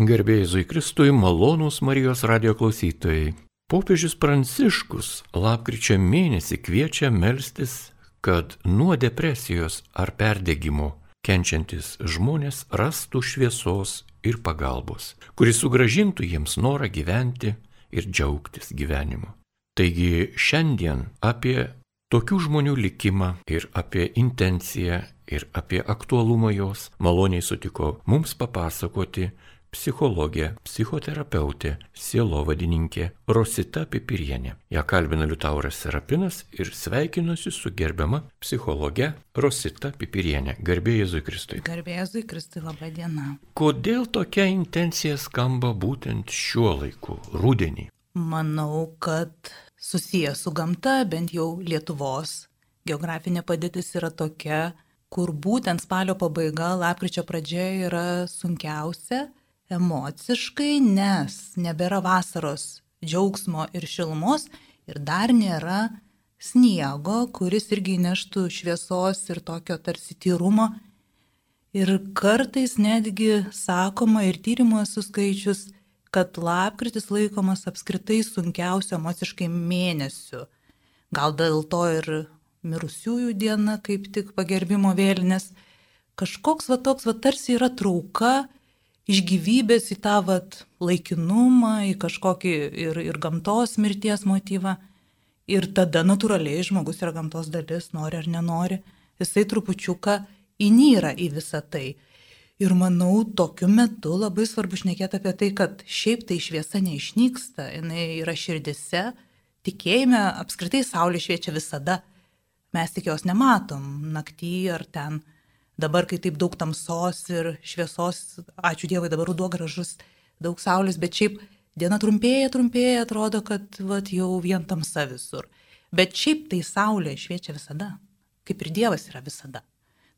Gerbėjai Zui Kristui, malonūs Marijos radio klausytojai. Popiežius Pranciškus lapkričio mėnesį kviečia melstis, kad nuo depresijos ar perdegimo kenčiantis žmonės rastų šviesos ir pagalbos, kuris sugražintų jiems norą gyventi ir džiaugtis gyvenimu. Taigi šiandien apie tokių žmonių likimą ir apie intenciją ir apie aktualumą jos maloniai sutiko mums papasakoti psichologė, psichoterapeutė, sielovadininkė Rosita Pipirienė. Ja kalbina Liutauras Serapinas ir sveikinuosi su gerbiama psichologė Rosita Pipirienė. Garbė Jėzui Kristui. Garbė Jėzui Kristui, laba diena. Kodėl tokia intencija skamba būtent šiuo laiku, rudenį? Manau, kad susijęs su gamta, bent jau Lietuvos geografinė padėtis yra tokia, kur būtent spalio pabaiga, lapkričio pradžia yra sunkiausia emociškai, nes nebėra vasaros džiaugsmo ir šilumos ir dar nėra sniego, kuris irgi neštų šviesos ir tokio tarsi tyrumo. Ir kartais netgi sakoma ir tyrimo esu skaičius, kad lapkritis laikomas apskritai sunkiausiu emociškai mėnesiu. Gal dėl to ir mirusiųjų diena, kaip tik pagerbimo vėlinės. Kažkoks va toks va tarsi yra trauka iš gyvybės į tą vat, laikinumą, į kažkokį ir, ir gamtos mirties motyvą. Ir tada natūraliai žmogus yra gamtos dalis, nori ar nenori, jisai trupučiuką įnyra į visą tai. Ir manau, tokiu metu labai svarbu šnekėti apie tai, kad šiaip tai šviesa neišnyksta, jinai yra širdise, tikėjime apskritai saulė šviečia visada. Mes tik jos nematom naktį ar ten Dabar, kai taip daug tamsos ir šviesos, ačiū Dievui, dabar ruduo gražus, daug saulės, bet šiaip diena trumpėja, trumpėja, atrodo, kad vat, jau vien tamsa visur. Bet šiaip tai saulė šviečia visada, kaip ir Dievas yra visada.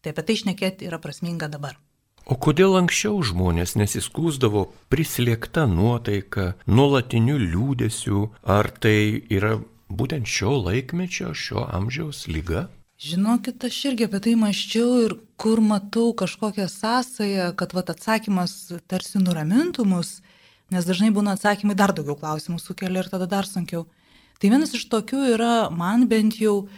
Tai apie tai išnekėti yra prasminga dabar. O kodėl anksčiau žmonės nesiskūsdavo prislėgta nuotaika, nuolatiniu liūdėsiu, ar tai yra būtent šio laikmečio, šio amžiaus lyga? Žinokit, aš irgi apie tai maščiau ir kur matau kažkokią sąsąją, kad vat, atsakymas tarsi nuramintų mus, nes dažnai būna atsakymai dar daugiau klausimų sukelia ir tada dar sunkiau. Tai vienas iš tokių yra, man bent jau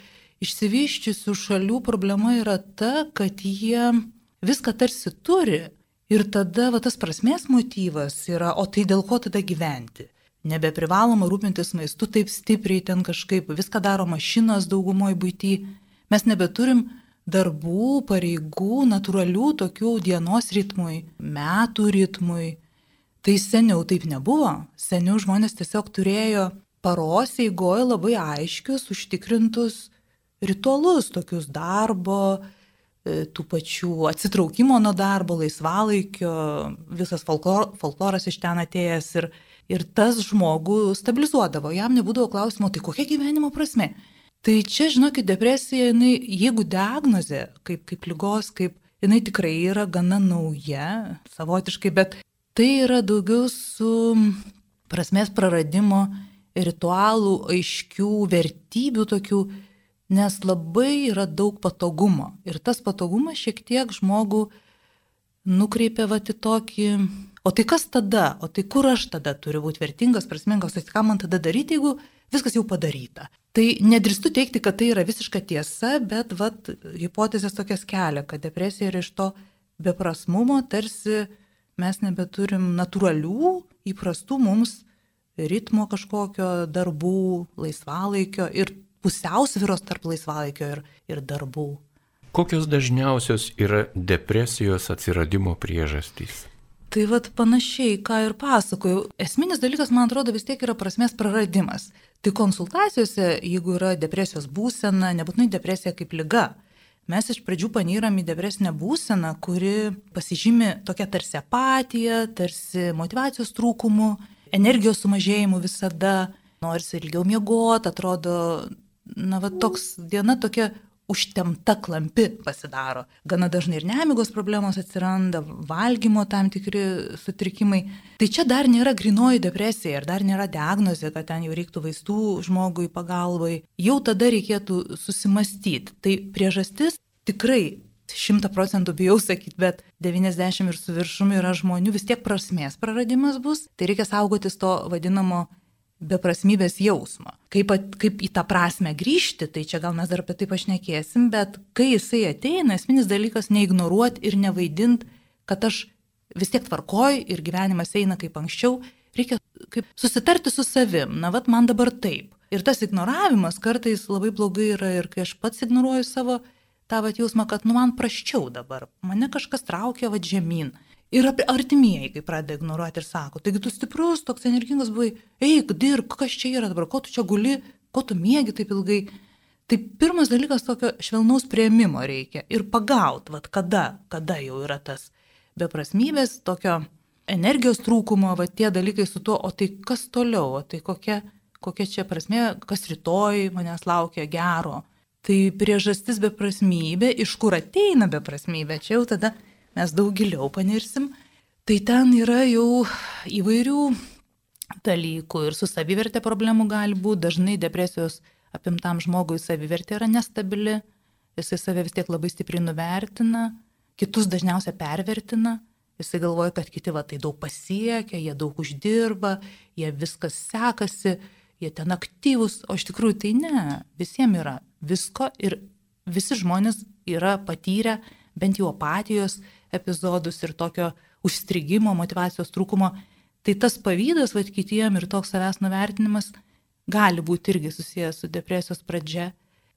išsivyščiusių šalių problema yra ta, kad jie viską tarsi turi ir tada va, tas prasmės motyvas yra, o tai dėl ko tada gyventi? Nebeprivaloma rūpintis maistu taip stipriai ten kažkaip, viską daro mašinas daugumoje būtyje Mes nebeturim darbų, pareigų, natūralių tokių dienos ritmui, metų ritmui. Tai seniau taip nebuvo. Seniau žmonės tiesiog turėjo paros eigoje labai aiškius, užtikrintus ritualus, tokius darbo, e, tų pačių atsitraukimo nuo darbo, laisvalaikio, visas folklor, folkloras iš ten atėjęs ir, ir tas žmogų stabilizuodavo. Jam nebūdavo klausimo, tai kokia gyvenimo prasme. Tai čia, žinokit, depresija, jinai, jeigu diagnozė kaip, kaip lygos, kaip jinai tikrai yra gana nauja, savotiškai, bet tai yra daugiau su prasmės praradimo ritualų, aiškių vertybių tokių, nes labai yra daug patogumo. Ir tas patogumas šiek tiek žmogų nukreipia va į tokį, o tai kas tada, o tai kur aš tada turiu būti vertingas, prasmingas, tai ką man tada daryti, jeigu viskas jau padaryta. Tai nedrįstu teikti, kad tai yra visiška tiesa, bet vat, hipotezės tokias kelia, kad depresija yra iš to beprasmumo, tarsi mes nebeturim natūralių, įprastų mums ritmo kažkokio darbų, laisvalaikio ir pusiausviros tarp laisvalaikio ir, ir darbų. Kokios dažniausios yra depresijos atsiradimo priežastys? Tai vad panašiai, ką ir pasakoju. Esminis dalykas, man atrodo, vis tiek yra prasmės praradimas. Tai konsultacijose, jeigu yra depresijos būsena, nebūtinai depresija kaip lyga, mes iš pradžių panyram į depresinę būseną, kuri pasižymi tokia tarsi apatija, tarsi motivacijos trūkumu, energijos sumažėjimu visada, norisi ilgiau miegoti, atrodo, na, va toks diena tokia užtemta klampi pasidaro. Gana dažnai ir nemigos problemos atsiranda, valgymo tam tikri sutrikimai. Tai čia dar nėra grinoji depresija ir dar nėra diagnozė, kad ten jau reiktų vaistų žmogui pagalbai. Jau tada reikėtų susimastyti. Tai priežastis tikrai šimta procentų bijau sakyti, bet 90 ir su viršumi yra žmonių, vis tiek prasmės praradimas bus, tai reikia saugotis to vadinamo beprasmybės jausmo. Kaip, kaip į tą prasme grįžti, tai čia gal mes dar apie tai pašnekėsim, bet kai jisai ateina, esminis dalykas neignoruoti ir nevaidinti, kad aš vis tiek tvarkoj ir gyvenimas eina kaip anksčiau, reikia kaip susitarti su savim, na, vad man dabar taip. Ir tas ignoravimas kartais labai blogai yra ir kai aš pats ignoruoju savo tą vat jausmą, kad nu man praščiau dabar, mane kažkas traukia vad žemyn. Ir artimieji, kai pradeda ignoruoti ir sako, taigi tu stiprus, toks energingas buvai, eik, dirb, kas čia yra dabar, ko tu čia guli, ko tu mėgi taip ilgai. Tai pirmas dalykas tokio švelnaus prieimimo reikia. Ir pagaut, vad kada, kada jau yra tas beprasmybės, tokio energijos trūkumo, va tie dalykai su tuo, o tai kas toliau, o tai kokia, kokia čia prasme, kas rytoj manęs laukia gero. Tai priežastis beprasmybė, iš kur ateina beprasmybė, čia jau tada mes daug giliau panirsim. Tai ten yra jau įvairių dalykų ir su savivertė problemų gali būti, dažnai depresijos apimtam žmogui savivertė yra nestabili, jisai save vis tiek labai stipriai nuvertina, kitus dažniausiai pervertina, jisai galvoja, kad kiti va tai daug pasiekia, jie daug uždirba, jie viskas sekasi, jie ten aktyvus, o iš tikrųjų tai ne, visiems yra visko ir visi žmonės yra patyrę bent jau apatijos epizodus ir tokio užstrigimo, motivacijos trūkumo. Tai tas pavydas, vad kitiem ir toks savęs nuvertinimas gali būti irgi susijęs su depresijos pradžia.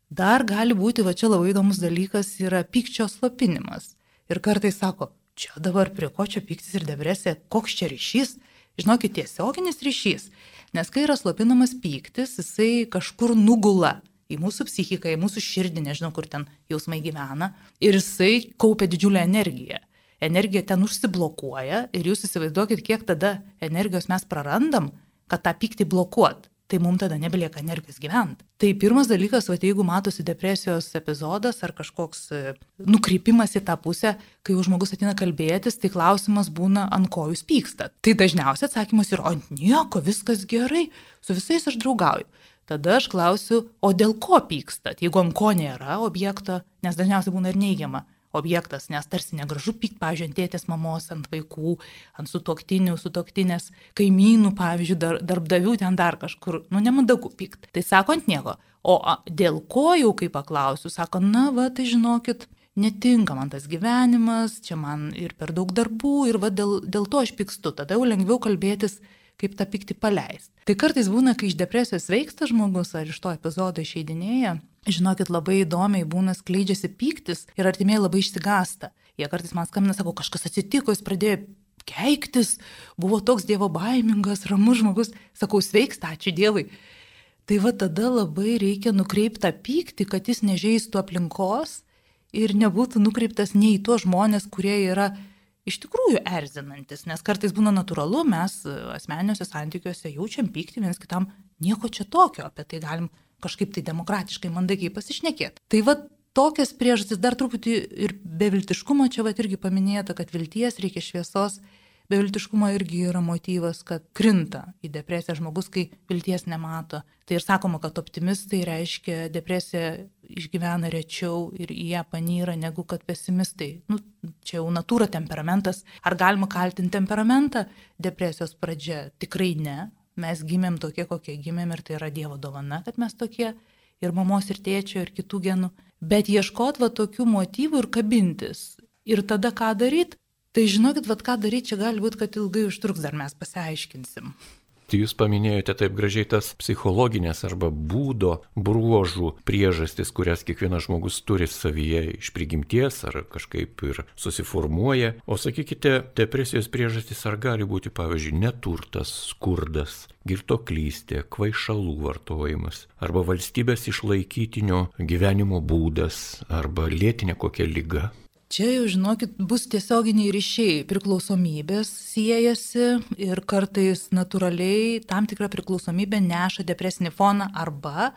Dar gali būti, va čia labai įdomus dalykas, yra pykčio slopinimas. Ir kartais sako, čia dabar prie ko čia pyktis ir depresija, koks čia ryšys, žinokit, tiesioginis ryšys. Nes kai yra slopinamas pyktis, jisai kažkur nugula į mūsų psichiką, į mūsų širdį, nežinau, kur ten jausmai gyvena, ir jisai kaupia didžiulę energiją. Energija ten užsiblokuoja ir jūs įsivaizduokit, kiek tada energijos mes prarandam, kad tą pyktį blokuot tai mums tada nebelieka energijos gyventi. Tai pirmas dalykas, va, jeigu matosi depresijos epizodas ar kažkoks e, nukrypimas į tą pusę, kai jau žmogus atina kalbėtis, tai klausimas būna, ant ko jūs pykstat. Tai dažniausiai atsakymas yra, o nieko, viskas gerai, su visais aš draugauju. Tada aš klausiu, o dėl ko pykstat, jeigu ant ko nėra objekto, nes dažniausiai būna ir neigiama objektas, nes tarsi negražu pykti, pavyzdžiui, ant tėtės mamos, ant vaikų, ant sutoktinių, sutoktinės, kaimynų, pavyzdžiui, dar, darbdavių ten dar kažkur, nu nemandagu pykti. Tai sako ant nieko. O a, dėl ko jau, kai paklausiu, sako, na, va, tai žinokit, netinka man tas gyvenimas, čia man ir per daug darbų, ir va, dėl, dėl to aš pykstu, tada jau lengviau kalbėtis kaip tą pyktį paleisti. Tai kartais būna, kai iš depresijos veiksta žmogus ar iš to epizodo išeidinėja, žinokit, labai įdomiai būna skleidžiasi pyktis ir artimieji labai išsigasta. Jie kartais man skambina, sako, kažkas atsitiko, jis pradėjo keiktis, buvo toks dievo baimingas, ramus žmogus, sakau, sveiksta, ačiū Dievui. Tai va tada labai reikia nukreipti pyktį, kad jis nežeistų aplinkos ir nebūtų nukreiptas ne į tuos žmonės, kurie yra iš tikrųjų erzinantis, nes kartais būna natūralu, mes e, asmeniniuose santykiuose jaučiam pyktį vienas kitam, nieko čia tokio, apie tai galim kažkaip tai demokratiškai, mandagiai pasišnekėti. Tai va tokias priežastis dar truputį ir beviltiškumo čia va irgi paminėta, kad vilties reikia šviesos, beviltiškumo irgi yra motyvas, kad krinta į depresiją žmogus, kai vilties nemato. Tai ir sakoma, kad optimistai reiškia depresiją išgyvena rečiau ir į ją panyra negu kad pesimistai. Nu, čia jau natūra temperamentas. Ar galima kaltinti temperamentą depresijos pradžia? Tikrai ne. Mes gimėm tokie, kokie gimėm ir tai yra Dievo dovana, kad mes tokie ir mamos, ir tėčio, ir kitų genų. Bet ieškot va tokių motyvų ir kabintis. Ir tada ką daryti? Tai žinokit, vad ką daryti, čia gali būti, kad ilgai užtruks, dar mes pasiaiškinsim. Tai jūs paminėjote taip gražiai tas psichologinės arba būdo bruožų priežastis, kurias kiekvienas žmogus turi savyje iš prigimties ar kažkaip ir susiformuoja. O sakykite, depresijos priežastis ar gali būti, pavyzdžiui, neturtas, skurdas, girtoklystė, kvaišalų vartojimas, arba valstybės išlaikytinio gyvenimo būdas, arba lėtinė kokia lyga. Čia jau žinokit, bus tiesioginiai ryšiai, priklausomybės siejasi ir kartais natūraliai tam tikra priklausomybė neša depresinį foną arba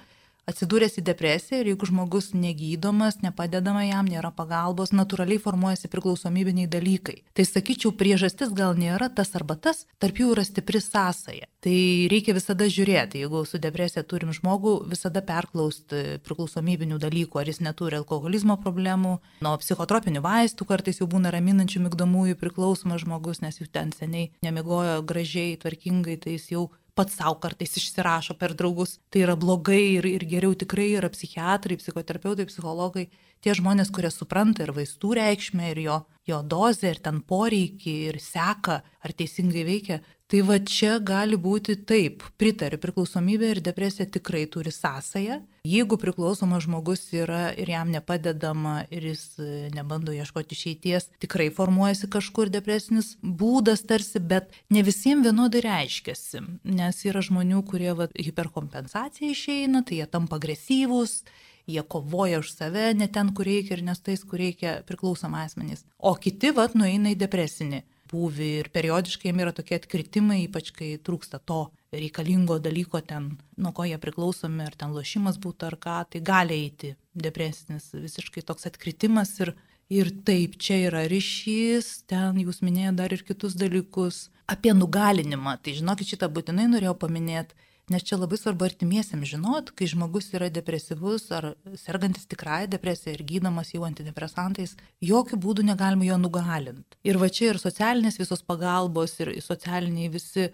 atsidūręs į depresiją ir jeigu žmogus negydomas, nepadedama jam, nėra pagalbos, natūraliai formuojasi priklausomybiniai dalykai. Tai sakyčiau, priežastis gal nėra tas arba tas, tarp jų yra stipri sąsaja. Tai reikia visada žiūrėti, jeigu su depresija turim žmogų, visada perklausti priklausomybinių dalykų, ar jis neturi alkoholizmo problemų, nuo psichotropinių vaistų kartais jau būna raminančių migdomųjų priklausomas žmogus, nes jų ten seniai nemigojo gražiai, tvarkingai, tai jis jau pats savo kartais išsirašo per draugus. Tai yra blogai ir, ir geriau tikrai yra psichiatrai, psichoterapeutai, psichologai, tie žmonės, kurie supranta ir vaistų reikšmę, ir jo, jo dozę, ir ten poreikį, ir seka, ar teisingai veikia. Tai va čia gali būti taip, pritariu, priklausomybė ir depresija tikrai turi sąsają. Jeigu priklausomas žmogus yra ir jam nepadedama ir jis e, nebando ieškoti išeities, tikrai formuojasi kažkur depresinis būdas tarsi, bet ne visiems vienodai reiškiasi, nes yra žmonių, kurie va, hiperkompensacija išeina, tai jie tampa agresyvūs, jie kovoja už save, ne ten, kur reikia ir nes tais, kur reikia priklausoma asmenys. O kiti, vad, nueina į depresinį būvį ir periodiškai jiem yra tokie atkritimai, ypač kai trūksta to reikalingo dalyko ten, nuo ko jie priklausomi, ar ten lošimas būtų ar ką, tai gali eiti depresinis visiškai toks atkritimas ir, ir taip, čia yra ryšys, ten jūs minėjote dar ir kitus dalykus apie nugalinimą, tai žinokit, šitą būtinai norėjau paminėti Nes čia labai svarbu artimiesiam žinot, kai žmogus yra depresyvus ar sergantis tikrąją depresiją ir gydomas jau antidepresantais, jokių būdų negalima jo nugalinti. Ir va čia ir socialinės visos pagalbos, ir socialiniai visi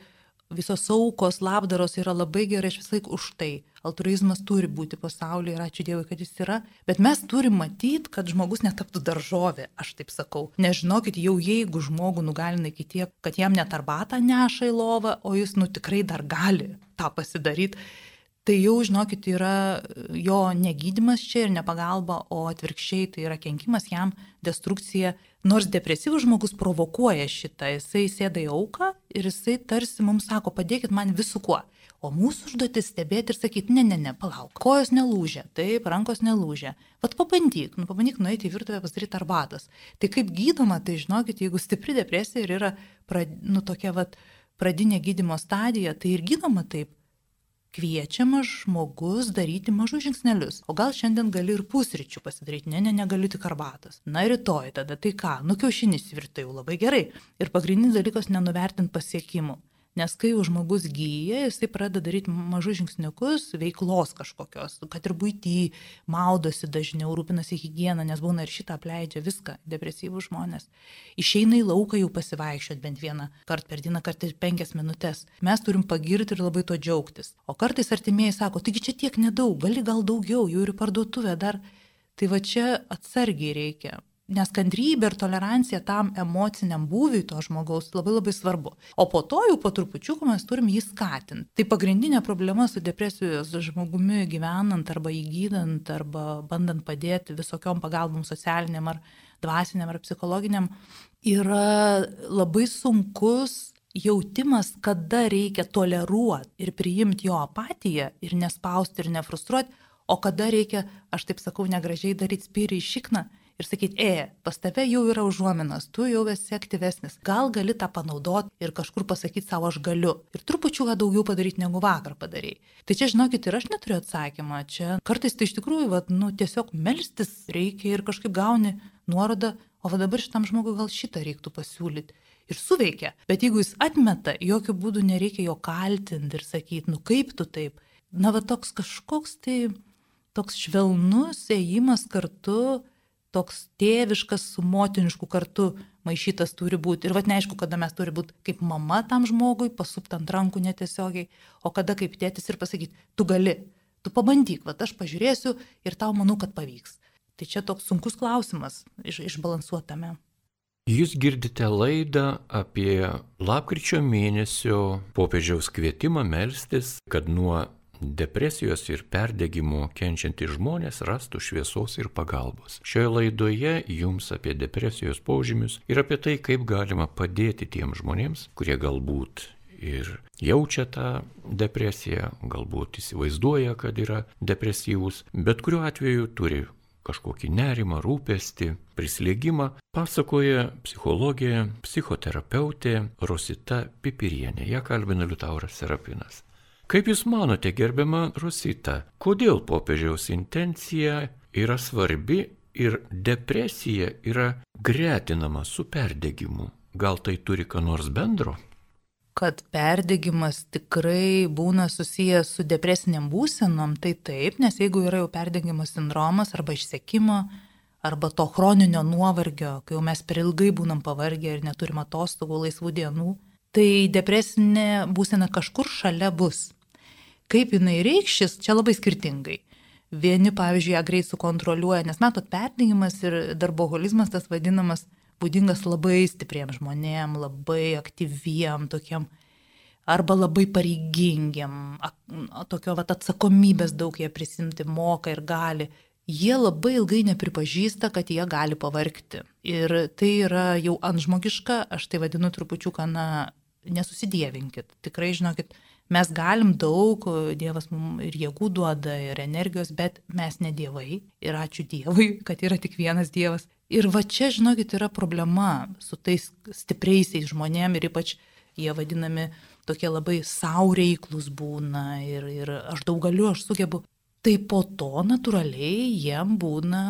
visos aukos, labdaros yra labai gerai, aš visai už tai. Altruizmas turi būti pasaulyje ir ačiū Dievui, kad jis yra. Bet mes turim matyti, kad žmogus netaptų daržovė, aš taip sakau. Nežinokit, jau jeigu žmogų nugalina iki tiek, kad jam net arbatą neša į lovą, o jis nu tikrai dar gali tą pasidaryti, tai jau, žinokit, yra jo negydimas čia ir nepagalba, o atvirkščiai tai yra kenkimas jam, destrukcija Nors depresyvus žmogus provokuoja šitą, jisai sėda į auką ir jisai tarsi mums sako, padėkit man visų kuo. O mūsų užduotis stebėti ir sakyti, ne, ne, ne, palauk, kojos nelūžia, taip, rankos nelūžia. Vat pabandyk, nu pabandyk nueiti į virtuvę pasidaryti arbatos. Tai kaip gydoma, tai žinokit, jeigu stipri depresija ir yra, prad, nu tokia vat pradinė gydimo stadija, tai ir gydoma taip kviečiamas žmogus daryti mažus žingsnelius. O gal šiandien gali ir pusryčių pasidaryti, ne, ne, negaliu tik arbatos. Na rytoj tada tai ką, nu kiaušinis virtai jau labai gerai. Ir pagrindinis dalykas nenuvertinti pasiekimų. Nes kai jau žmogus gyja, jisai pradeda daryti mažus žingsniukus, veiklos kažkokios, kad ir būty, maudosi dažniau, rūpinasi higieną, nes būna ir šitą apleidžia viską, depresyvų žmonės. Išeina į lauką jau pasivaikščioti bent vieną kartą per dieną, kartais penkias minutės. Mes turim pagirti ir labai to džiaugtis. O kartais artimieji sako, taigi čia tiek nedaug, gali gal daugiau, jau ir parduotuvė dar. Tai va čia atsargiai reikia Nes kantrybė ir tolerancija tam emociniam būviui to žmogaus labai labai svarbu. O po to jau po trupučiuką mes turim jį skatinti. Tai pagrindinė problema su depresijos žmogumi gyvenant arba įgydant arba bandant padėti visokiom pagalbom socialiniam ar dvasiniam ar psichologiniam yra labai sunkus jautimas, kada reikia toleruoti ir priimti jo apatiją ir nespausti ir nefrustruoti, o kada reikia, aš taip sakau, negražiai daryti spyrį į šikną ir sakyti, e, pas tave jau yra užuominas, tu jau esi aktyvesnis, gal gali tą panaudoti ir kažkur pasakyti savo aš galiu ir trupučiu daugiau padaryti negu vakar padarėjai. Tai čia, žinokit, ir aš neturiu atsakymą, čia kartais tai iš tikrųjų, va, nu, tiesiog melstis reikia ir kažkaip gauni nuorodą, o dabar šitam žmogui gal šitą reiktų pasiūlyti. Ir suveikia. Bet jeigu jis atmeta, jokių būdų nereikia jo kaltinti ir sakyti, nu kaip tu taip. Na, va toks kažkoks tai, toks švelnus ėjimas kartu, toks tėviškas su motinišku kartu maišytas turi būti. Ir vad neaišku, kada mes turi būti kaip mama tam žmogui, pasupt ant rankų netiesiogiai, o kada kaip tėtis ir pasakyti, tu gali, tu pabandyk, vad aš pažiūrėsiu ir tau manau, kad pavyks. Tai čia toks sunkus klausimas iš, išbalansuotame. Jūs girdite laidą apie lapkričio mėnesio popiežiaus kvietimą melstis, kad nuo depresijos ir perdegimo kenčiantys žmonės rastų šviesos ir pagalbos. Šioje laidoje jums apie depresijos požymius ir apie tai, kaip galima padėti tiems žmonėms, kurie galbūt ir jaučia tą depresiją, galbūt įsivaizduoja, kad yra depresyvūs, bet kuriuo atveju turi kažkokį nerimą, rūpestį, prislėgimą, pasakoja psichologija, psichoterapeutė Rosita Pipirienė. Ja kalbina Liutauras Serapinas. Kaip Jūs manote, gerbiama Rosita, kodėl popiežiaus intencija yra svarbi ir depresija yra gretinama su perdegimu? Gal tai turi ką nors bendro? kad perdegimas tikrai būna susijęs su depresiniam būsenom, tai taip, nes jeigu yra jau perdegimo sindromas arba išsekimo, arba to chroninio nuovargio, kai jau mes per ilgai būnam pavargę ir neturim atostogų, laisvų dienų, tai depresinė būsena kažkur šalia bus. Kaip jinai reikšis, čia labai skirtingai. Vieni, pavyzdžiui, ją greit sukontroliuoja, nes matot, perdegimas ir darboholizmas tas vadinamas būdingas labai stipriem žmonėm, labai aktyviem, tokiem arba labai pareigingiam, tokio vat, atsakomybės daug jie prisimti moka ir gali. Jie labai ilgai nepripažįsta, kad jie gali pavarkti. Ir tai yra jau antžmogiška, aš tai vadinu trupučiuką, na, nesusidėvinkit. Tikrai žinokit, mes galim daug, Dievas mums ir jėgų duoda, ir energijos, bet mes ne dievai. Ir ačiū Dievui, kad yra tik vienas Dievas. Ir va čia, žinokit, yra problema su tais stipriaisiais žmonėm ir ypač jie vadinami tokie labai saureiklus būna ir, ir aš daug galiu, aš sugebu. Tai po to natūraliai jiem būna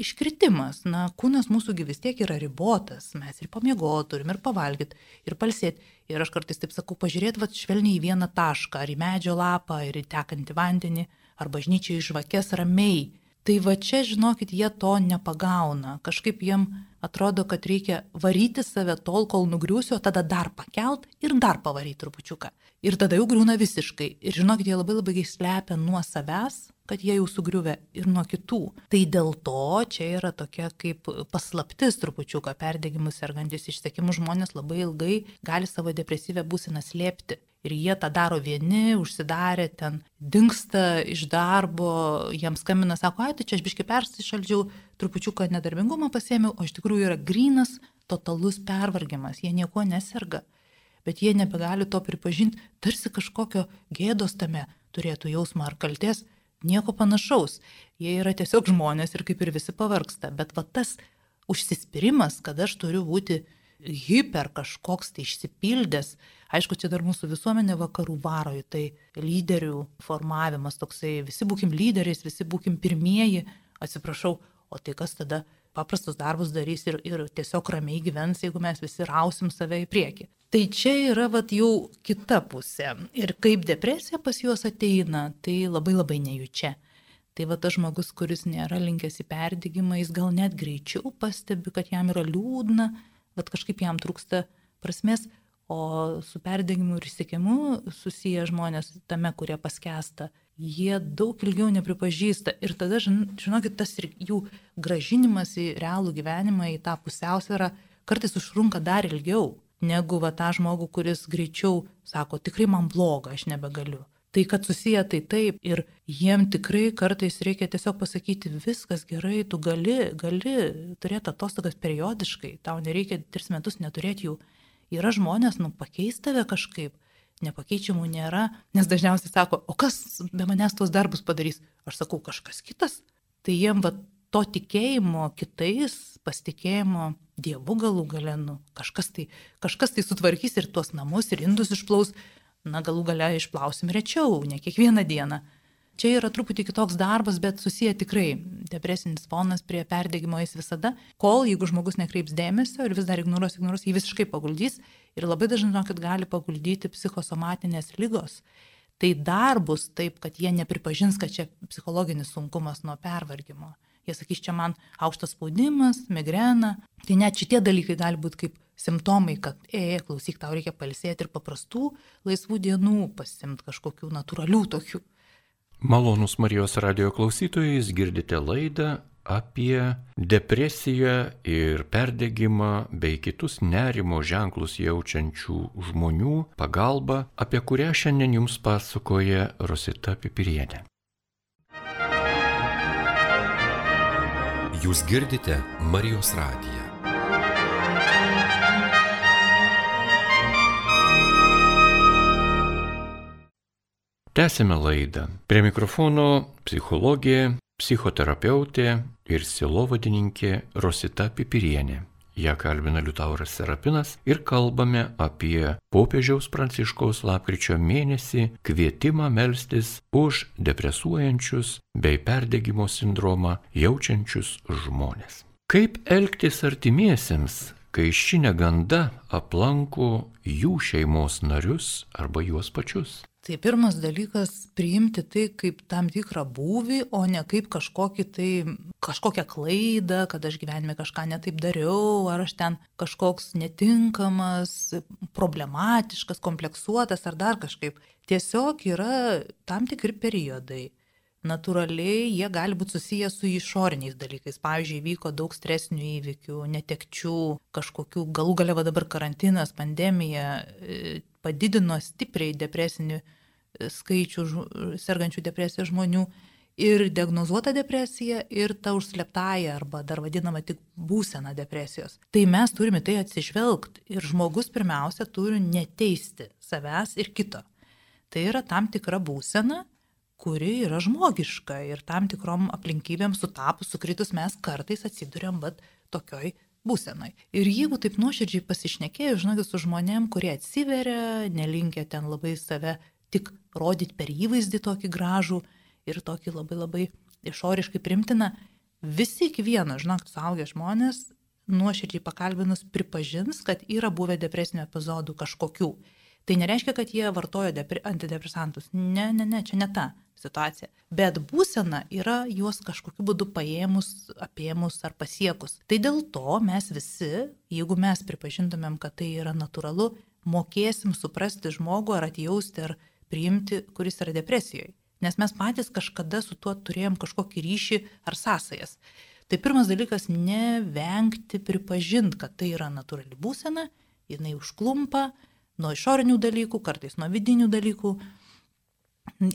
iškritimas. Na, kūnas mūsųgi vis tiek yra ribotas. Mes ir pamiegoti turim, ir pavalgyti, ir palsėti. Ir aš kartais taip sakau, pažiūrėt va švelniai į vieną tašką, ar į medžio lapą, ar į tekantį vandenį, ar bažnyčiai žvakės ramiai Tai va čia, žinokit, jie to nepagauna. Kažkaip jiem atrodo, kad reikia varyti save tol, kol nugriūsiu, o tada dar pakelt ir dar pavaryti trupučiuką. Ir tada jau griūna visiškai. Ir žinokit, jie labai labai slepia nuo savęs, kad jie jau sugriuvę ir nuo kitų. Tai dėl to čia yra tokia kaip paslaptis trupučiuką perdėgymus sergantis išsekimus žmonės labai ilgai gali savo depresyvę būseną slėpti ir jie tą daro vieni, užsidarę ten, dinksta iš darbo, jiems skambina, sako, ai, tai čia aš biškai persišaldžiau, trupučiuką nedarbingumą pasėmiau, o iš tikrųjų yra grinas, totalus pervargimas, jie nieko neserga, bet jie nebegali to pripažinti, tarsi kažkokio gėdos tame turėtų jausmą ar kalties, nieko panašaus. Jie yra tiesiog žmonės ir kaip ir visi pavarksta, bet va tas užsispyrimas, kad aš turiu būti hiper kažkoks tai išsipildęs, Aišku, čia dar mūsų visuomenė vakarų varo į tai lyderių formavimas toksai, visi būkim lyderiais, visi būkim pirmieji, atsiprašau, o tai kas tada paprastus darbus darys ir, ir tiesiog ramiai gyvens, jeigu mes visi rausim save į priekį. Tai čia yra vat, jau kita pusė. Ir kaip depresija pas juos ateina, tai labai labai nejučia. Tai va tas žmogus, kuris nėra linkęs į perdygimą, jis gal net greičiau pastebi, kad jam yra liūdna, bet kažkaip jam trūksta prasmės, O su perdegimu ir įsikimu susiję žmonės tame, kurie paskesta, jie daug ilgiau nepripažįsta. Ir tada, žinokit, tas ir jų gražinimas į realų gyvenimą, į tą pusiausvyrą, kartais užtrunka dar ilgiau negu va tą žmogų, kuris greičiau sako, tikrai man bloga, aš nebegaliu. Tai kad susiję tai taip ir jiem tikrai kartais reikia tiesiog pasakyti, viskas gerai, tu gali, gali turėti atostogas periodiškai, tau nereikia tris metus neturėti jų Yra žmonės, nu, pakeis tave kažkaip, nepakeičiamų nėra, nes dažniausiai sako, o kas be manęs tuos darbus padarys? Aš sakau, kažkas kitas. Tai jiem va, to tikėjimo kitais, pasitikėjimo Dievu galų galenu, kažkas tai, kažkas tai sutvarkys ir tuos namus, ir indus išplaus, na galų gale išplausim rečiau, ne kiekvieną dieną. Čia yra truputį kitoks darbas, bet susiję tikrai depresinis fonas prie perdėgymo jis visada, kol jeigu žmogus nekreips dėmesio ir vis dar ignoruos, ignoruos, jį visiškai paguldys ir labai dažnai žinokit gali paguldyti psichosomatinės lygos. Tai dar bus taip, kad jie nepripažins, kad čia psichologinis sunkumas nuo pervargimo. Jie sakys, čia man aukštas spaudimas, migrena. Tai net šitie dalykai gali būti kaip simptomai, kad, e, klausyk, tau reikia palsėti ir paprastų laisvų dienų pasimti kažkokių natūralių tokių Malonus Marijos radio klausytojais girdite laidą apie depresiją ir perdegimą bei kitus nerimo ženklus jaučiančių žmonių pagalbą, apie kurią šiandien jums pasakoja Rosita Pipirienė. Jūs girdite Marijos radiją. Tęsime laidą. Prie mikrofono psichologė, psichoterapeutė ir silovadininkė Rosita Pipirienė. ją kalbina Liutauras Serapinas ir kalbame apie popiežiaus pranciškaus lapkričio mėnesį kvietimą melstis už depresuojančius bei perdegimo sindromą jaučiančius žmonės. Kaip elgtis artimiesiems, kai ši neganda aplanko jų šeimos narius arba juos pačius? Tai pirmas dalykas - priimti tai kaip tam tikrą būvį, o ne kaip kažkokį tai, kažkokią klaidą, kad aš gyvenime kažką netaip dariau, ar aš ten kažkoks netinkamas, problematiškas, kompleksuotas ar dar kažkaip. Tiesiog yra tam tikri periodai. Natūraliai jie gali būti susiję su išoriniais dalykais. Pavyzdžiui, vyko daug stresinių įvykių, netekčių, kažkokių, galų gale va dabar karantinas, pandemija e, padidino stipriai depresinių skaičių sergančių depresija žmonių ir diagnozuota depresija ir ta užsleptąją arba dar vadinama tik būsena depresijos. Tai mes turime tai atsižvelgti ir žmogus pirmiausia turi neteisti savęs ir kito. Tai yra tam tikra būsena, kuri yra žmogiška ir tam tikrom aplinkybėm sutapus, sukritus mes kartais atsiduriam bet tokioj būsenai. Ir jeigu taip nuoširdžiai pasišnekėjau, žinokit, su žmonėm, kurie atsiveria, nelinkia ten labai save tik rodyti per įvaizdį tokį gražų ir tokį labai labai išoriškai primtiną, visi iki vieno, žinok, suaugę žmonės, nuoširdžiai pakalbinus, pripažins, kad yra buvę depresinių epizodų kažkokių. Tai nereiškia, kad jie vartojo antidepresantus. Ne, ne, ne, čia ne ta situacija. Bet būsena yra juos kažkokiu būdu paėmus, apėmus ar pasiekus. Tai dėl to mes visi, jeigu mes pripažintumėm, kad tai yra natūralu, mokėsim suprasti žmogų ar atjausti ar priimti, kuris yra depresijoje. Nes mes patys kažkada su tuo turėjom kažkokį ryšį ar sąsajas. Tai pirmas dalykas - nevengti pripažinti, kad tai yra natūrali būsena, jinai užklumpa nuo išorinių dalykų, kartais nuo vidinių dalykų.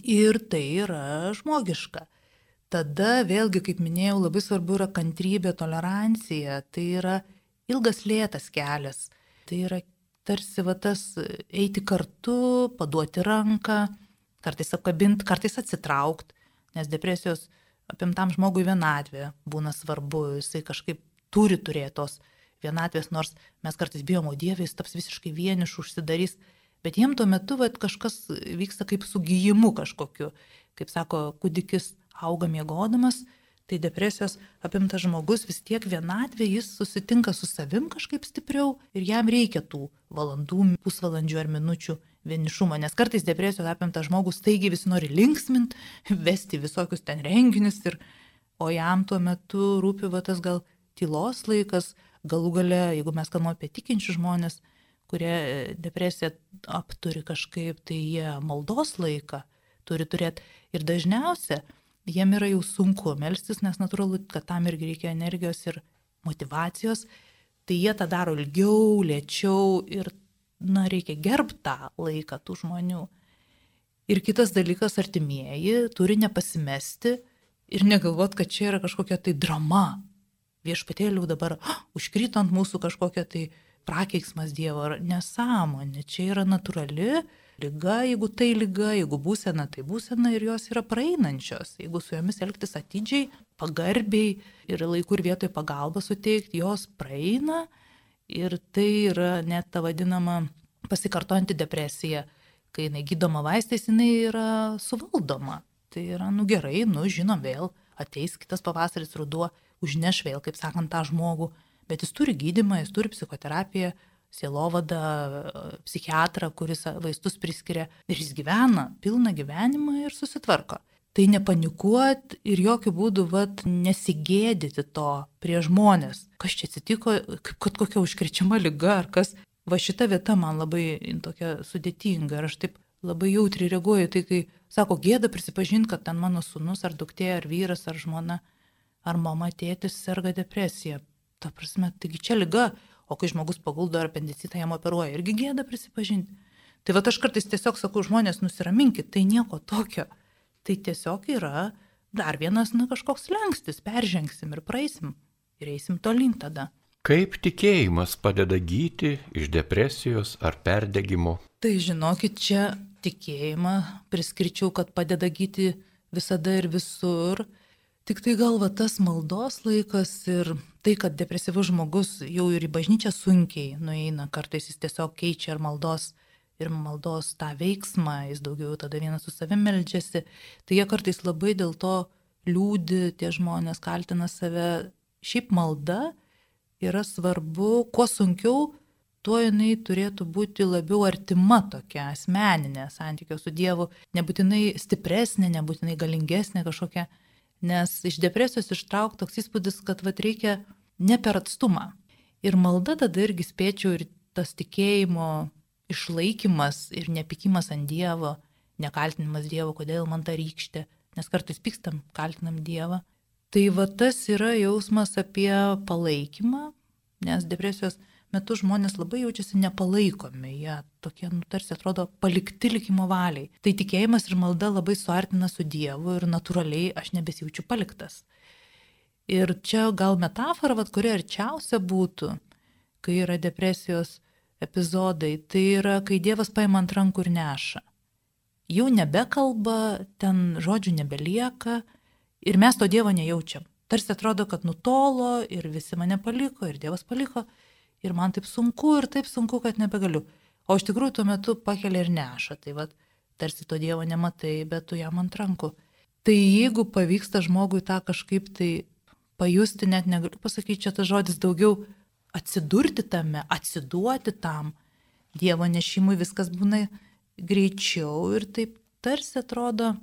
Ir tai yra žmogiška. Tada vėlgi, kaip minėjau, labai svarbu yra kantrybė, tolerancija, tai yra ilgas lėtas kelias, tai yra tarsi va tas eiti kartu, paduoti ranką, kartais apkabinti, kartais atsitraukti, nes depresijos apimtam žmogui vienatvė būna svarbu, jisai kažkaip turi turėti tos vienatvės, nors mes kartais bijom, o Dieve, jis taps visiškai vienišu, užsidarys, bet jiem tuo metu vat, kažkas vyksta kaip su gyjimu kažkokiu, kaip sako, kūdikis auga miegodamas, tai depresijos apimtas žmogus vis tiek vienatvė, jis susitinka su savim kažkaip stipriau ir jam reikia tų valandų, pusvalandžių ar minučių vienišumo, nes kartais depresijos apimtas žmogus taigi visi nori linksminti, vesti visokius ten renginius, ir, o jam tuo metu rūpi va tas gal tylos laikas, galų gale, jeigu mes kalbame apie tikinčius žmonės, kurie depresiją apturi kažkaip, tai jie maldos laiką turi turėti. Ir dažniausiai jiem yra jau sunku melstis, nes natūralu, kad tam irgi reikia energijos ir motivacijos, tai jie tą daro ilgiau, lėčiau ir, na, reikia gerbti tą laiką tų žmonių. Ir kitas dalykas, artimieji turi nepasimesti ir negalvot, kad čia yra kažkokia tai drama. Viešpatėlių dabar oh, užkrito ant mūsų kažkokia tai prakeiksmas Dievo ar nesąmonė. Čia yra natūrali lyga, jeigu tai lyga, jeigu būsena, tai būsena ir jos yra praeinančios. Jeigu su jomis elgtis atidžiai, pagarbiai ir laiku ir vietoj pagalbą suteikti, jos praeina ir tai yra net ta vadinama pasikartojanti depresija. Kai jinai gydoma vaistais, jinai yra suvaldoma. Tai yra, nu gerai, nu žinom vėl, ateis kitas pavasaris, ruduo, užneš vėl, kaip sakant, tą žmogų, bet jis turi gydimą, jis turi psichoterapiją, sielovadą, psichiatrą, kuris vaistus priskiria ir jis gyvena pilną gyvenimą ir susitvarko. Tai nepanikuot ir jokių būdų vat, nesigėdyti to prie žmonės. Kas čia atsitiko, kad kokia užkrečiama lyga ar kas. Va šita vieta man labai tokia sudėtinga ir aš taip labai jautriai reaguoju. Tai kai sako gėda prisipažinti, kad ten mano sunus ar duktė ar vyras ar žmona ar mama tėtis serga depresija. Ta prasme, taigi čia lyga, O kai žmogus paguldo ar apendicitą jam operuoja, irgi gėda prisipažinti. Tai va aš kartais tiesiog sakau, žmonės nusiraminkit, tai nieko tokio. Tai tiesiog yra dar vienas, na, kažkoks lengstis, peržengsim ir praeisim ir eisim tolin tada. Kaip tikėjimas padeda gyti iš depresijos ar perdegimo? Tai žinokit, čia tikėjimą priskirčiau, kad padeda gyti visada ir visur. Tik tai galva tas maldos laikas ir tai, kad depresyvus žmogus jau ir į bažnyčią sunkiai nueina, kartais jis tiesiog keičia ir maldos, ir maldos tą veiksmą, jis daugiau tada vienas su savimi meldžiasi, tai jie kartais labai dėl to liūdi, tie žmonės kaltina save. Šiaip malda yra svarbu, kuo sunkiau, tuo jinai turėtų būti labiau artima tokia asmeninė santykio su Dievu, nebūtinai stipresnė, nebūtinai galingesnė kažkokia, nes iš depresijos ištrauk toks įspūdis, kad vad reikia ne per atstumą. Ir malda tada irgi spėčiau ir tas tikėjimo išlaikymas ir nepykimas ant Dievo, nekaltinimas Dievo, kodėl man ta rykštė, nes kartais pykstam, kaltinam Dievą. Tai va tas yra jausmas apie palaikymą, nes depresijos metu žmonės labai jaučiasi nepalaikomi, jie tokie, nu, tarsi atrodo, palikti likimo valiai. Tai tikėjimas ir malda labai suartina su Dievu ir natūraliai aš nebesijaučiu paliktas. Ir čia gal metafora, vat, kuri arčiausia būtų, kai yra depresijos epizodai, tai yra, kai Dievas paima ant rankų ir neša. Jau nebekalba, ten žodžių nebelieka ir mes to Dievo nejaučiam. Tarsi atrodo, kad nutolo ir visi mane paliko ir Dievas paliko ir man taip sunku ir taip sunku, kad nebegaliu. O iš tikrųjų tuo metu pakelia ir neša, tai vad, tarsi to Dievo nematai, bet tu jam ant rankų. Tai jeigu pavyksta žmogui tą kažkaip tai pajusti, net negaliu pasakyti, čia tas žodis daugiau atsidurti tame, atsiduoti tam Dievo nešimui, viskas būna greičiau ir taip tarsi atrodo,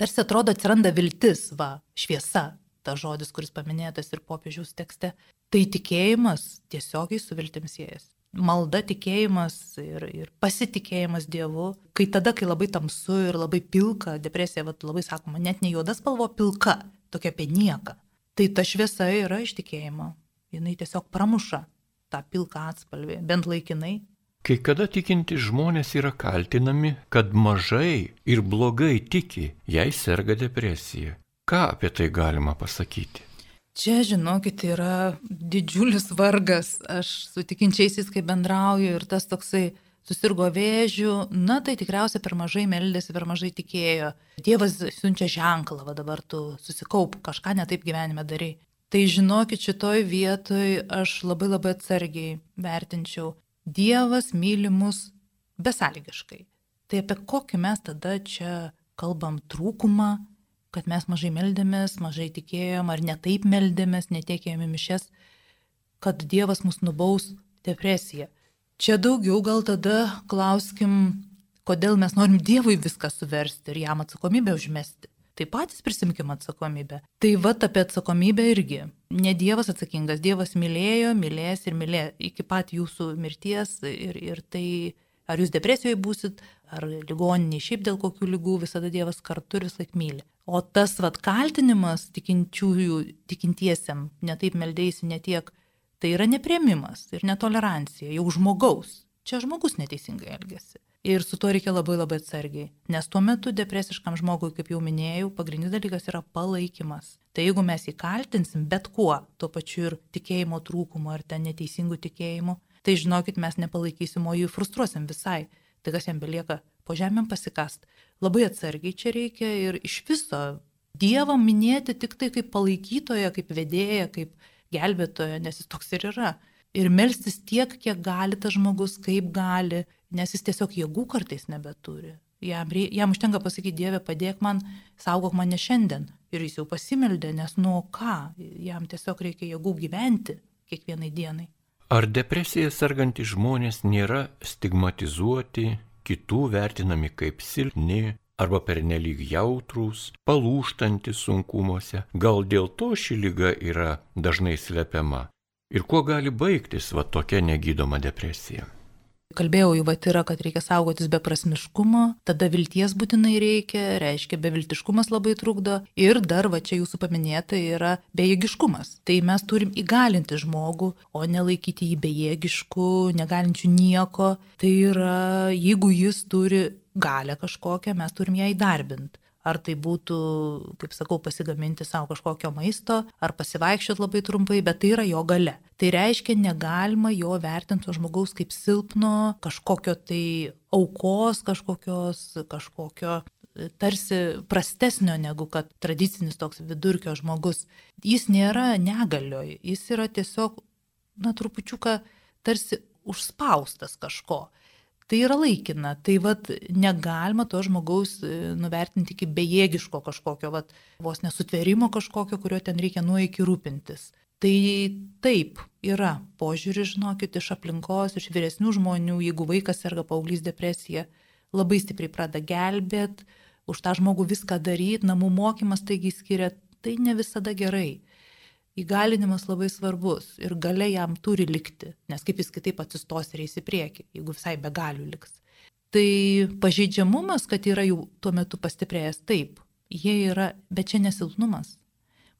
tarsi atrodo atsiranda viltis, va, šviesa, tas žodis, kuris paminėtas ir popiežiaus tekste, tai tikėjimas tiesiogiai su viltim siejas. Malda, tikėjimas ir, ir pasitikėjimas Dievu, kai tada, kai labai tamsu ir labai pilka, depresija, vat, labai sakoma, net ne juoda spalvo, pilka, tokia apie nieką. Tai ta šviesa yra iš tikėjimo. Jis tiesiog pramuša tą pilką atspalvį, bent laikinai. Kai kada tikinti žmonės yra kaltinami, kad mažai ir blogai tiki, jei serga depresija. Ką apie tai galima pasakyti? Čia, žinokit, yra didžiulis vargas. Aš su tikinčiaisiais, kai bendrauju ir tas toksai susirgo vėžių, na tai tikriausiai per mažai meldėsi, per mažai tikėjo. Dievas siunčia ženklą, va dabar tu susikaup, kažką netaip gyvenime darai. Tai žinokit, šitoj vietoj aš labai labai atsargiai vertinčiau. Dievas myli mus besąlygiškai. Tai apie kokį mes tada čia kalbam trūkumą, kad mes mažai meldėmės, mažai tikėjom ar netaip meldėmės, netiekėjome mišes, kad Dievas mus nubaus depresiją. Čia daugiau gal tada klauskim, kodėl mes norim Dievui viską suversti ir jam atsakomybę užmesti. Tai patys prisimkim atsakomybę. Tai va apie atsakomybę irgi. Ne Dievas atsakingas, Dievas mylėjo, mylės ir mylė iki pat jūsų mirties ir, ir tai Ar jūs depresijoje būsit, ar ligoniniai šiaip dėl kokių lygų, visada Dievas kartu ir vis laik myli. O tas vat kaltinimas tikinčiųjų, tikintiesiam, netaip meldėjusi netiek, tai yra neprieimimas ir netolerancija jau žmogaus. Čia žmogus neteisingai elgesi. Ir su tuo reikia labai labai atsargiai, nes tuo metu depresiškam žmogui, kaip jau minėjau, pagrindinis dalykas yra palaikymas. Tai jeigu mes jį kaltinsim bet kuo, tuo pačiu ir tikėjimo trūkumu ar ten neteisingų tikėjimų, tai žinokit, mes nepalaikysim, o jų frustruosim visai. Tai kas jam belieka po žemėm pasikast. Labai atsargiai čia reikia ir iš viso Dievą minėti tik tai kaip palaikytoją, kaip vedėją, kaip gelbėtoją, nes jis toks ir yra. Ir melstis tiek, kiek gali tas žmogus, kaip gali, nes jis tiesiog jėgų kartais nebeturi. Jam, jam užtenka pasakyti, Dieve, padėk man, saugok mane šiandien. Ir jis jau pasimeldė, nes nu ką, jam tiesiog reikia jėgų gyventi kiekvienai dienai. Ar depresija sergantys žmonės nėra stigmatizuoti, kitų vertinami kaip silpni arba pernelyg jautrūs, palūštantis sunkumuose? Gal dėl to ši lyga yra dažnai slepiama? Ir kuo gali baigtis va tokia negydoma depresija? Kalbėjau jau, bet yra, kad reikia saugotis beprasmiškumo, tada vilties būtinai reikia, reiškia, beviltiškumas labai trukdo ir dar, va čia jūsų paminėta, yra bejėgiškumas. Tai mes turim įgalinti žmogų, o nelaikyti jį bejėgišku, negalinčiu nieko. Tai yra, jeigu jis turi galę kažkokią, mes turim ją įdarbinti. Ar tai būtų, kaip sakau, pasigaminti savo kažkokio maisto, ar pasivaikščioti labai trumpai, bet tai yra jo gale. Tai reiškia, negalima jo vertinti žmogaus kaip silpno, kažkokio tai aukos, kažkokios, kažkokio tarsi prastesnio negu kad tradicinis toks vidurkio žmogus. Jis nėra negalioj, jis yra tiesiog, na, trupučiuką tarsi užspaustas kažko. Tai yra laikina, tai vad negalima to žmogaus e, nuvertinti iki bejėgiško kažkokio, vad vos nesutverimo kažkokio, kurio ten reikia nuo iki rūpintis. Tai taip yra požiūris, žinokit, iš aplinkos, iš vyresnių žmonių, jeigu vaikas serga paauglys depresija, labai stipriai pradeda gelbėt, už tą žmogų viską daryti, namų mokymas taigi skiria, tai ne visada gerai. Įgalinimas labai svarbus ir gale jam turi likti, nes kaip jis kitaip atsistos ir eis į priekį, jeigu visai be galių liks. Tai pažeidžiamumas, kad yra jau tuo metu pastiprėjęs, taip, jie yra, bet čia nesilpnumas.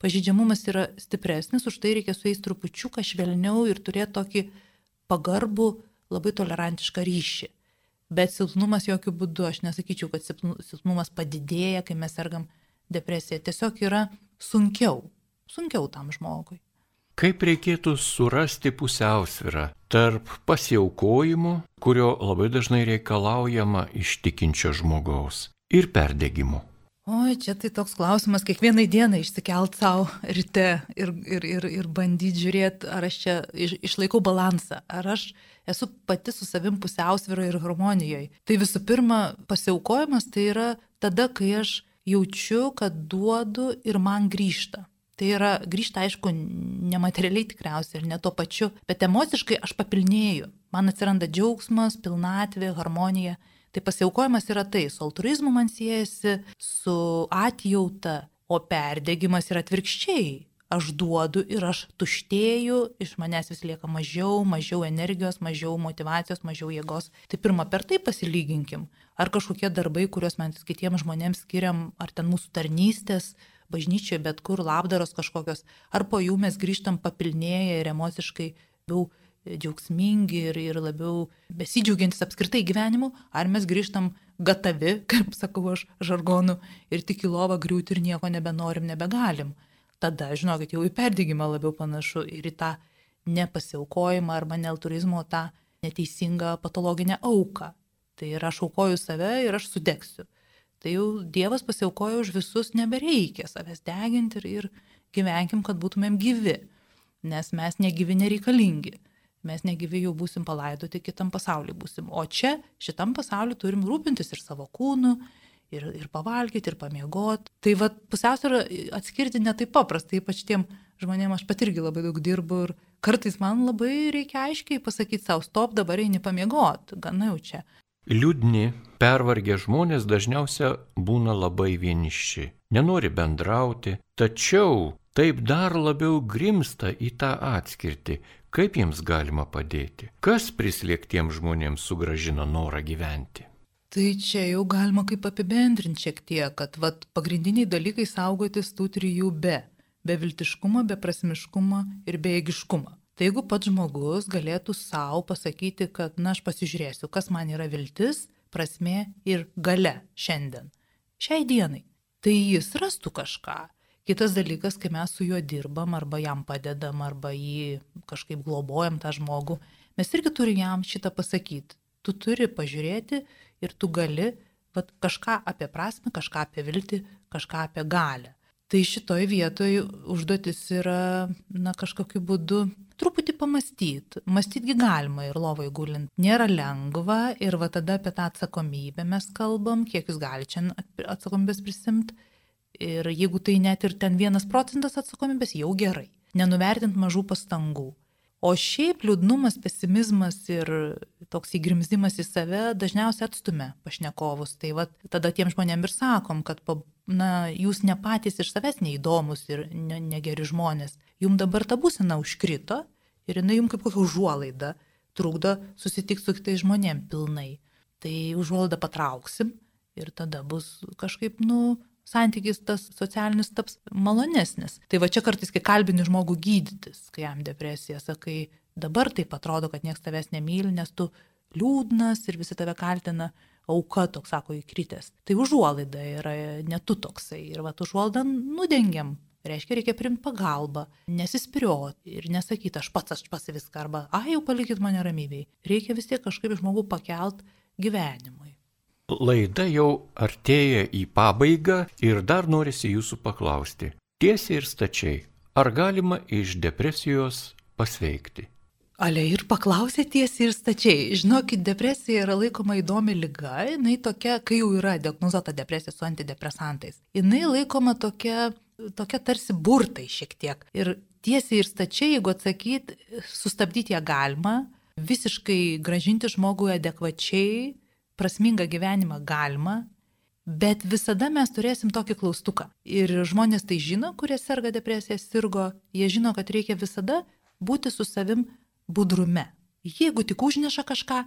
Pažeidžiamumas yra stipresnis, už tai reikia su jais trupučiuką švelniau ir turėti tokį pagarbų, labai tolerantišką ryšį. Bet silpnumas jokių būdų, aš nesakyčiau, kad silpnumas padidėja, kai mes sergam depresiją. Tiesiog yra sunkiau sunkiau tam žmogui. Kaip reikėtų surasti pusiausvyrą tarp pasiaukojimo, kurio labai dažnai reikalaujama iš tikinčio žmogaus, ir perdėgymo? Oi, čia tai toks klausimas, kiekvienai dienai išsikelt savo ryte ir, ir, ir, ir bandyti žiūrėti, ar aš čia iš, išlaikau balansą, ar aš esu pati su savim pusiausvyroje ir harmonijoje. Tai visų pirma, pasiaukojimas tai yra tada, kai aš jaučiu, kad duodu ir man grįžta. Tai yra grįžta, aišku, nematerialiai tikriausiai ir ne tuo pačiu, bet emociškai aš papilnėju. Man atsiranda džiaugsmas, pilnatvė, harmonija. Tai pasiaukojimas yra tai, su altruizmu man siejasi, su atjauta, o perdėgymas yra atvirkščiai. Aš duodu ir aš tuštėju, iš manęs vis lieka mažiau, mažiau energijos, mažiau motivacijos, mažiau jėgos. Tai pirmą per tai pasilyginkim. Ar kažkokie darbai, kuriuos mes kitiems žmonėms skiriam, ar ten mūsų tarnystės, bažnyčioje, bet kur labdaros kažkokios, ar po jų mes grįžtam papilnėję ir emociškai labiau džiaugsmingi ir, ir labiau besidžiaugiantis apskritai gyvenimu, ar mes grįžtam gatavi, kaip sakau aš žargonu, ir tik į lovą griūti ir nieko nebenorim, nebegalim. Tada, žinokit, jau į perdygimą labiau panašu ir į tą nepasiaukojimą arba nealturizmo, tą neteisingą patologinę auką. Tai yra aš aukoju save ir aš sudegsiu tai jau Dievas pasiaukojo už visus, nebereikia savęs deginti ir, ir gyvenkim, kad būtumėm gyvi, nes mes negyvi nereikalingi. Mes negyvi jau būsim palaidoti, kitam pasauliu būsim. O čia, šitam pasauliu turim rūpintis ir savo kūnu, ir, ir pavalgyti, ir pamiegoti. Tai vad pusiausvyrą atskirti netaip paprasta, ypač tiem žmonėm aš pat irgi labai daug dirbu ir kartais man labai reikia aiškiai pasakyti savo, stop, dabar eini pamiegoti, gana jau čia. Liūdni, pervargę žmonės dažniausia būna labai vieniši, nenori bendrauti, tačiau taip dar labiau grimsta į tą atskirtį, kaip jiems galima padėti, kas prislėgtiems žmonėms sugražino norą gyventi. Tai čia jau galima kaip apibendrinti šiek tiek, kad vat, pagrindiniai dalykai saugotis tų trijų be - beviltiškumo, beprasmiškumo ir bejėgiškumo. Tai jeigu pats žmogus galėtų savo pasakyti, kad na aš pasižiūrėsiu, kas man yra viltis, prasme ir gale šiandien, šiai dienai, tai jis rastų kažką. Kitas dalykas, kai mes su juo dirbam arba jam padedam arba jį kažkaip globojam tą žmogų, mes irgi turime jam šitą pasakyti. Tu turi pažiūrėti ir tu gali vat, kažką apie prasme, kažką apie viltį, kažką apie galę. Tai šitoj vietoj užduotis yra, na, kažkokiu būdu truputį pamastyti. Mąstyti galima ir lovai gulint. Nėra lengva ir va tada apie tą atsakomybę mes kalbam, kiek jūs galite čia atsakomybės prisimti. Ir jeigu tai net ir ten vienas procentas atsakomybės, jau gerai. Nenuvertint mažų pastangų. O šiaip liūdnumas, pesimizmas ir toks įgrimzdimas į save dažniausiai atstumia pašnekovus. Tai va, tada tiem žmonėm ir sakom, kad na, jūs ne patys iš savęs neįdomus ir ne, negeri žmonės. Jums dabar ta būsena užkrito ir jinai jums kaip kokia užuolaida trukdo susitikti su kitais žmonėm pilnai. Tai užuolaidą patrauksim ir tada bus kažkaip, nu, santykis tas socialinis taps malonesnis. Tai va čia kartais, kai kalbini žmogų gydytis, kai jam depresija, sakai, dabar taip atrodo, kad niekas tavęs nemyli, nes tu liūdnas ir visi tave kaltina, auka toks sako įkritęs. Tai užuolaida yra ne tu toksai ir va užuolaidą nudengiam. Reiškia, reikia primti pagalbą, nesispirioti ir nesakyti, aš pats, aš pats viską, arba, ai, jau palikit mane ramybėj. Reikia vis tiek kažkaip žmogų pakelt gyvenimui. laida jau artėja į pabaigą ir dar norisi jūsų paklausti. Tiesiai ir stačiai, ar galima iš depresijos pasveikti? Ale ir paklausė tiesiai ir stačiai. Žinokit, depresija yra laikoma įdomi lyga, jinai tokia, kai jau yra diagnozuota depresija su antidepresantais. Jinai laikoma tokia, tokia tarsi burtai šiek tiek. Ir tiesiai ir stačiai, jeigu atsakyt, sustabdyti ją galima, visiškai gražinti žmogui adekvačiai, prasmingą gyvenimą galima, bet visada mes turėsim tokį klaustuką. Ir žmonės tai žino, kurie serga depresija, sirgo, jie žino, kad reikia visada būti su savim budrume. Jeigu tik užneša kažką,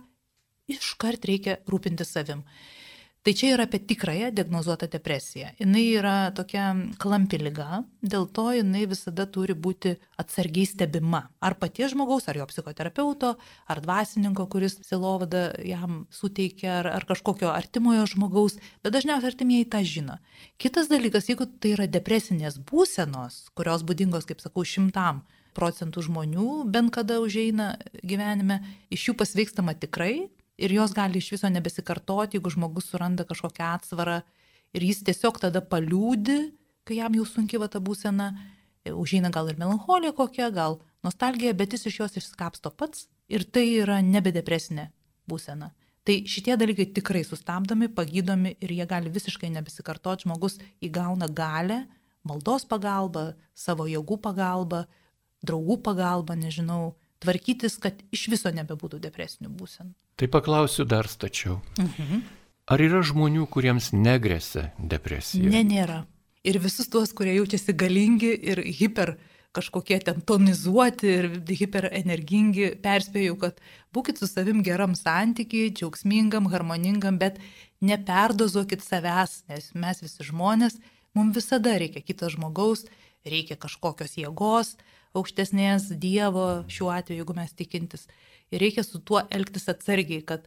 iškart reikia rūpinti savim. Tai čia yra apie tikrąją diagnozuotą depresiją. Jis yra tokia klampi lyga, dėl to jinai visada turi būti atsargiai stebima. Ar paties žmogaus, ar jo psichoterapeuto, ar dvasininko, kuris silovada jam suteikia, ar, ar kažkokio artimojo žmogaus, bet dažniausiai artimieji tą žino. Kitas dalykas, jeigu tai yra depresinės būsenos, kurios būdingos, kaip sakau, šimtam procentų žmonių bent kada užeina gyvenime, iš jų pasveikstama tikrai ir jos gali iš viso nebesikartoti, jeigu žmogus suranda kažkokią atsvarą ir jis tiesiog tada paliūdi, kai jam jau sunki va ta būsena, užeina gal ir melancholija kokia, gal nostalgija, bet jis iš jos išskapsto pats ir tai yra nebedepresinė būsena. Tai šitie dalykai tikrai sustabdomi, pagydomi ir jie gali visiškai nebesikartoti, žmogus įgauna galę, maldos pagalba, savo jėgų pagalba, draugų pagalba, nežinau, tvarkytis, kad iš viso nebebūtų depresinių būsenų. Tai paklausiu dar stačiau. Mhm. Ar yra žmonių, kuriems negresia depresija? Ne, nėra. Ir visus tuos, kurie jaučiasi galingi ir hiper kažkokie ten tonizuoti ir hiperenergingi, perspėju, kad būkite su savim geram santykiai, džiaugsmingam, harmoningam, bet neperdozuokit savęs, nes mes visi žmonės, mums visada reikia kito žmogaus, reikia kažkokios jėgos, aukštesnės Dievo, šiuo atveju, jeigu mes tikintis. Ir reikia su tuo elgtis atsargiai, kad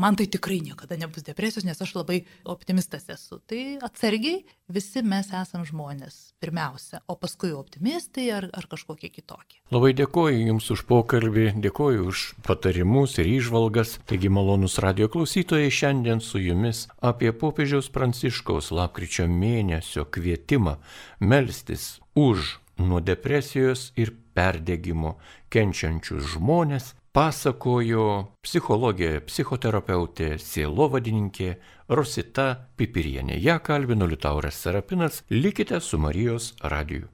man tai tikrai niekada nebus depresijos, nes aš labai optimistas esu. Tai atsargiai visi mes esam žmonės pirmiausia, o paskui optimistai ar, ar kažkokie kitokie. Labai dėkoju Jums už pokalbį, dėkoju už patarimus ir išvalgas. Taigi malonus radio klausytojai šiandien su Jumis apie popiežiaus pranciškaus lapkričio mėnesio kvietimą melstis už nuo depresijos ir perdegimo kenčiančius žmonės pasakojo psichologė, psichoterapeutė, sielovadininkė Rosita Pipirienė. Ja kalbino Liutauras Sarapinas. Likite su Marijos radiju.